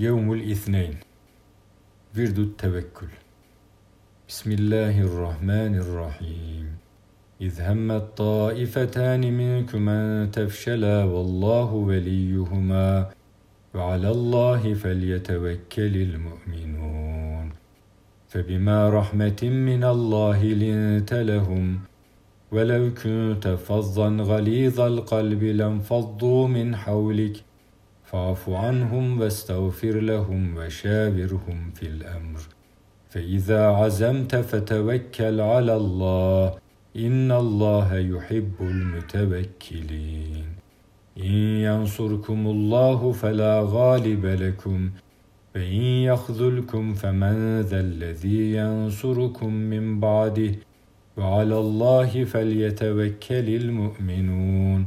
يوم الاثنين. ورد التوكل بسم الله الرحمن الرحيم. إذ هم الطائفتان منكم أن تفشلا والله وليهما. وعلى الله فليتوكل المؤمنون. فبما رحمة من الله لنت لهم. ولو كنت فظا غليظ القلب لانفضوا من حولك. فاعف عنهم واستغفر لهم وشاورهم في الأمر فإذا عزمت فتوكل على الله إن الله يحب المتوكلين إن ينصركم الله فلا غالب لكم وإن يخذلكم فمن ذا الذي ينصركم من بعده وعلى الله فليتوكل المؤمنون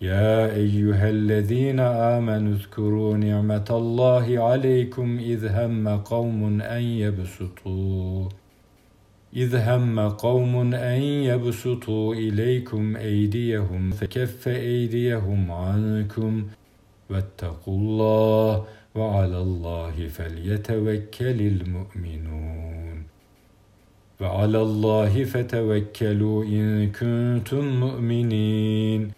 يا أيها الذين آمنوا اذكروا نعمة الله عليكم إذ هم قوم أن يبسطوا. إذ هم قوم أن يبسطوا إليكم أيديهم فكف أيديهم عنكم واتقوا الله وعلى الله فليتوكل المؤمنون. وعلى الله فتوكلوا إن كنتم مؤمنين.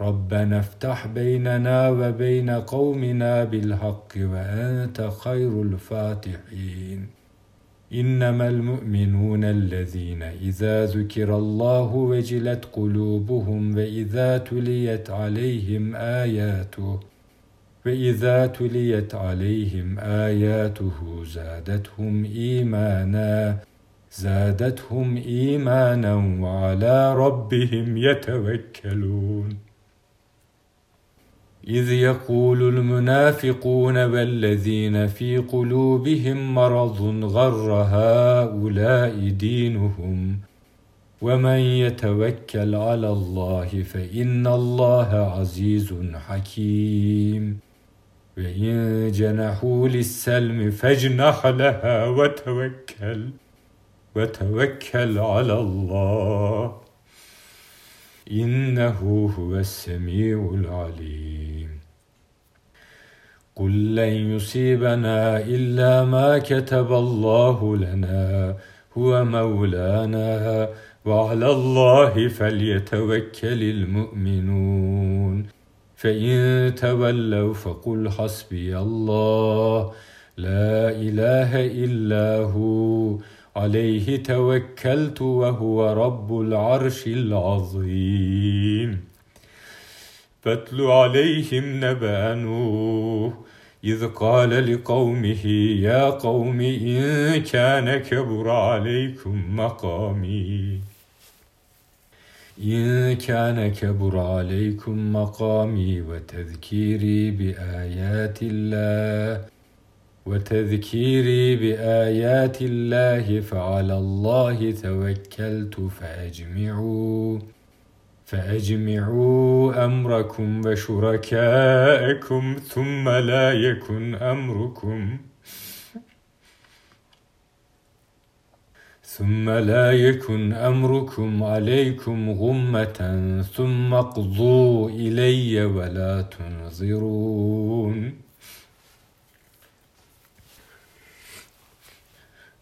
ربنا افتح بيننا وبين قومنا بالحق وأنت خير الفاتحين. إنما المؤمنون الذين إذا ذكر الله وجلت قلوبهم وإذا تليت عليهم آياته وإذا تليت عليهم آياته زادتهم إيمانا زادتهم إيمانا وعلى ربهم يتوكلون. إذ يقول المنافقون والذين في قلوبهم مرض غر هؤلاء دينهم ومن يتوكل على الله فإن الله عزيز حكيم. وإن جنحوا للسلم فاجنح لها وتوكل وتوكل على الله. إنه هو السميع العليم. قل لن يصيبنا إلا ما كتب الله لنا هو مولانا وعلى الله فليتوكل المؤمنون. فإن تولوا فقل حسبي الله لا إله إلا هو عليه توكلت وهو رب العرش العظيم. فاتل عليهم نبأ نوح إذ قال لقومه يا قوم إن كان كبر عليكم مقامي. إن كان كبر عليكم مقامي وتذكيري بآيات الله وتذكيري بآيات الله فعلى الله توكلت فأجمعوا. فأجمعوا أمركم وشركاءكم ثم لا يكن أمركم ثم لا يكن أمركم عليكم غمة ثم اقضوا إلي ولا تنظرون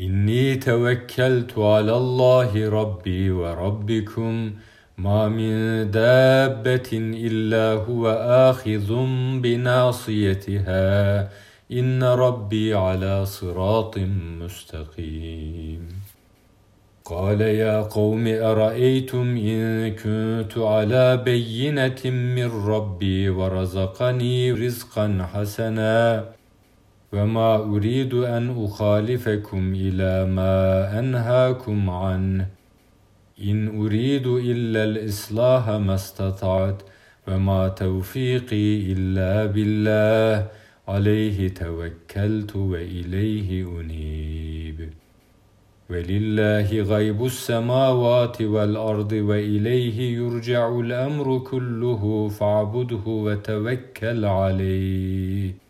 إني توكلت على الله ربي وربكم ما من دابة إلا هو آخذ بناصيتها إن ربي على صراط مستقيم قال يا قوم أرأيتم إن كنت على بينة من ربي ورزقني رزقا حسنا وما أريد أن أخالفكم إلى ما أنهاكم عنه إن أريد إلا الإصلاح ما استطعت وما توفيقي إلا بالله. عليه توكلت وإليه أنيب. ولله غيب السماوات والأرض وإليه يرجع الأمر كله. فاعبده وتوكل عليه.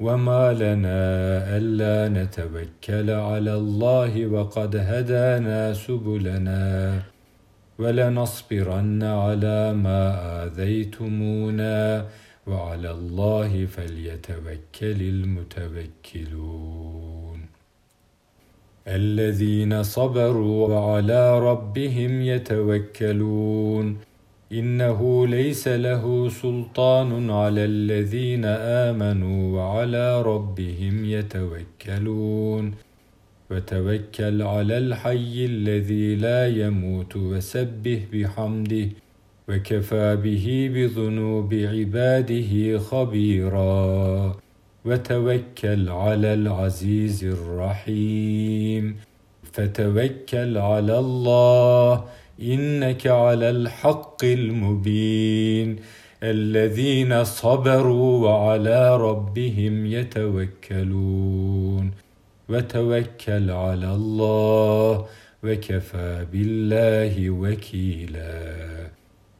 وما لنا ألا نتوكل على الله وقد هدانا سبلنا ولنصبرن على ما آذيتمونا وعلى الله فليتوكل المتوكلون الذين صبروا وعلى ربهم يتوكلون إنه ليس له سلطان على الذين آمنوا وعلى ربهم يتوكلون. وتوكل على الحي الذي لا يموت وسبه بحمده وكفى به بذنوب عباده خبيرا. وتوكل على العزيز الرحيم. فتوكل على الله إنك على الحق المبين. الذين صبروا وعلى ربهم يتوكلون. وتوكل على الله وكفى بالله وكيلا.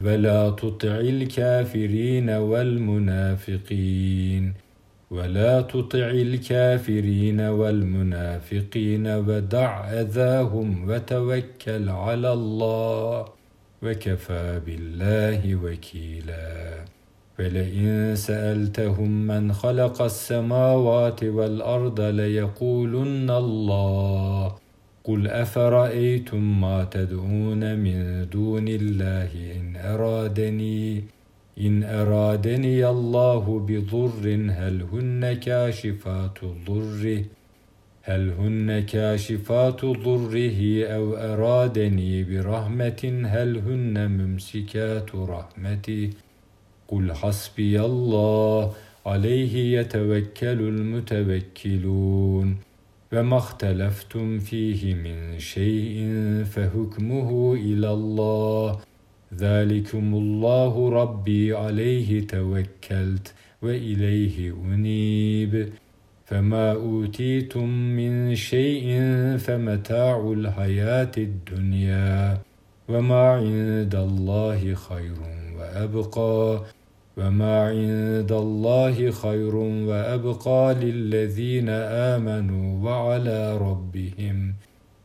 ولا تطع الكافرين والمنافقين. ولا تطع الكافرين والمنافقين ودع أذاهم وتوكل على الله وكفى بالله وكيلا. ولئن سألتهم من خلق السماوات والأرض ليقولن الله. قل أفرأيتم ما تدعون من دون الله إن أرادني إن أرادني الله بضر هل هن كاشفات ضره هل هن كاشفات ضره أو أرادني برحمة هل هن ممسكات رحمته قل حسبي الله عليه يتوكل المتوكلون وما اختلفتم فيه من شيء فحكمه الى الله ذلكم الله ربي عليه توكلت واليه انيب فما اوتيتم من شيء فمتاع الحياة الدنيا وما عند الله خير وأبقى وما عند الله خير وأبقى للذين آمنوا وعلى ربهم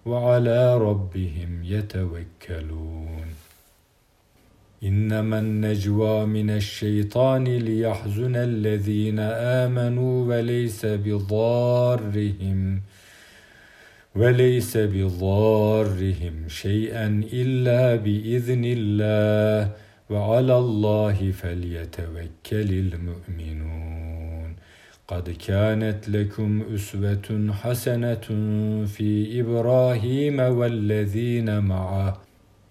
وعلى ربهم يتوكلون إنما النجوى من الشيطان ليحزن الذين آمنوا وليس بضارهم وليس بضارهم شيئا إلا بإذن الله وعلى الله فليتوكل المؤمنون. قد كانت لكم أسوة حسنة في إبراهيم والذين معه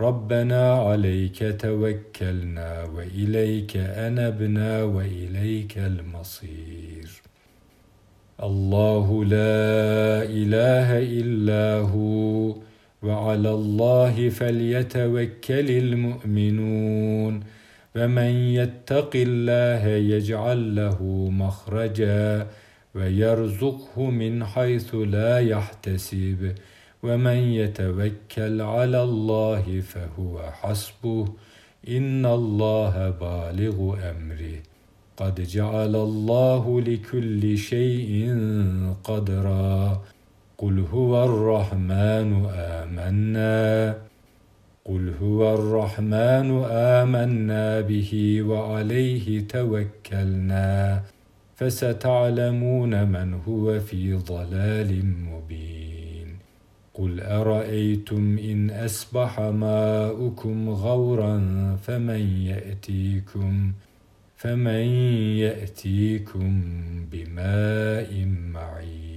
ربنا عليك توكلنا وإليك أنبنا وإليك المصير. الله لا إله إلا هو وعلى الله فليتوكل المؤمنون. ومن يتق الله يجعل له مخرجا ويرزقه من حيث لا يحتسب. ومن يتوكل على الله فهو حسبه. إن الله بالغ أمره. قد جعل الله لكل شيء قدرا. قل هو الرحمن آمنا. قل هو الرحمن آمنا به وعليه توكلنا. فستعلمون من هو في ضلال مبين. قل أرأيتم إن أصبح ماؤكم غورا فمن يأتيكم فمن يأتيكم بماء معين